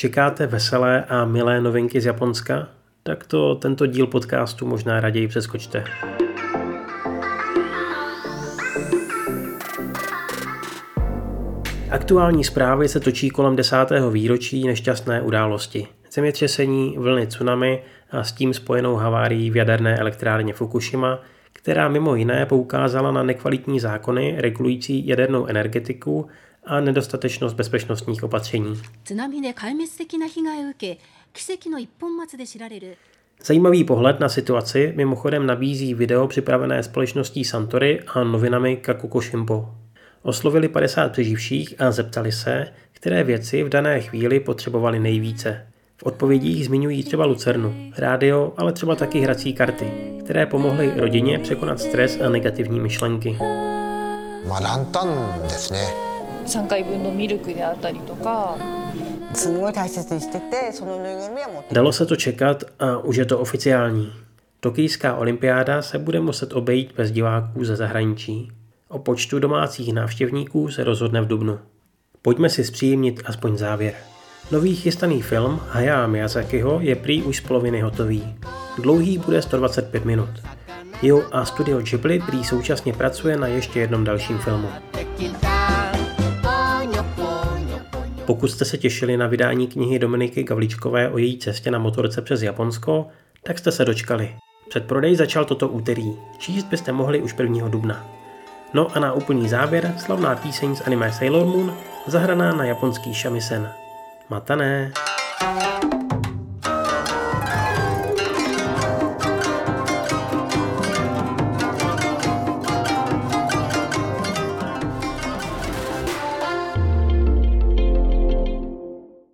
Čekáte veselé a milé novinky z Japonska? Tak to tento díl podcastu možná raději přeskočte. Aktuální zprávy se točí kolem desátého výročí nešťastné události. Zemětřesení, vlny tsunami a s tím spojenou havárií v jaderné elektrárně Fukushima, která mimo jiné poukázala na nekvalitní zákony regulující jadernou energetiku a nedostatečnost bezpečnostních opatření. Zajímavý pohled na situaci mimochodem nabízí video připravené společností Santory a novinami Kakuko Shimpo. Oslovili 50 přeživších a zeptali se, které věci v dané chvíli potřebovali nejvíce. V odpovědích zmiňují třeba lucernu, rádio, ale třeba taky hrací karty, které pomohly rodině překonat stres a negativní myšlenky. 3回分のミルクであったりとか Dalo se to čekat a už je to oficiální. Tokijská olympiáda se bude muset obejít bez diváků ze zahraničí. O počtu domácích návštěvníků se rozhodne v Dubnu. Pojďme si zpříjemnit aspoň závěr. Nový chystaný film Hayao Miyazakiho je prý už z poloviny hotový. Dlouhý bude 125 minut. Jo a studio Ghibli prý současně pracuje na ještě jednom dalším filmu. Pokud jste se těšili na vydání knihy Dominiky Gavličkové o její cestě na motorce přes Japonsko, tak jste se dočkali. Předprodej začal toto úterý. Číst byste mohli už 1. dubna. No a na úplný závěr slavná píseň z anime Sailor Moon, zahraná na japonský shamisen. Matané! thank you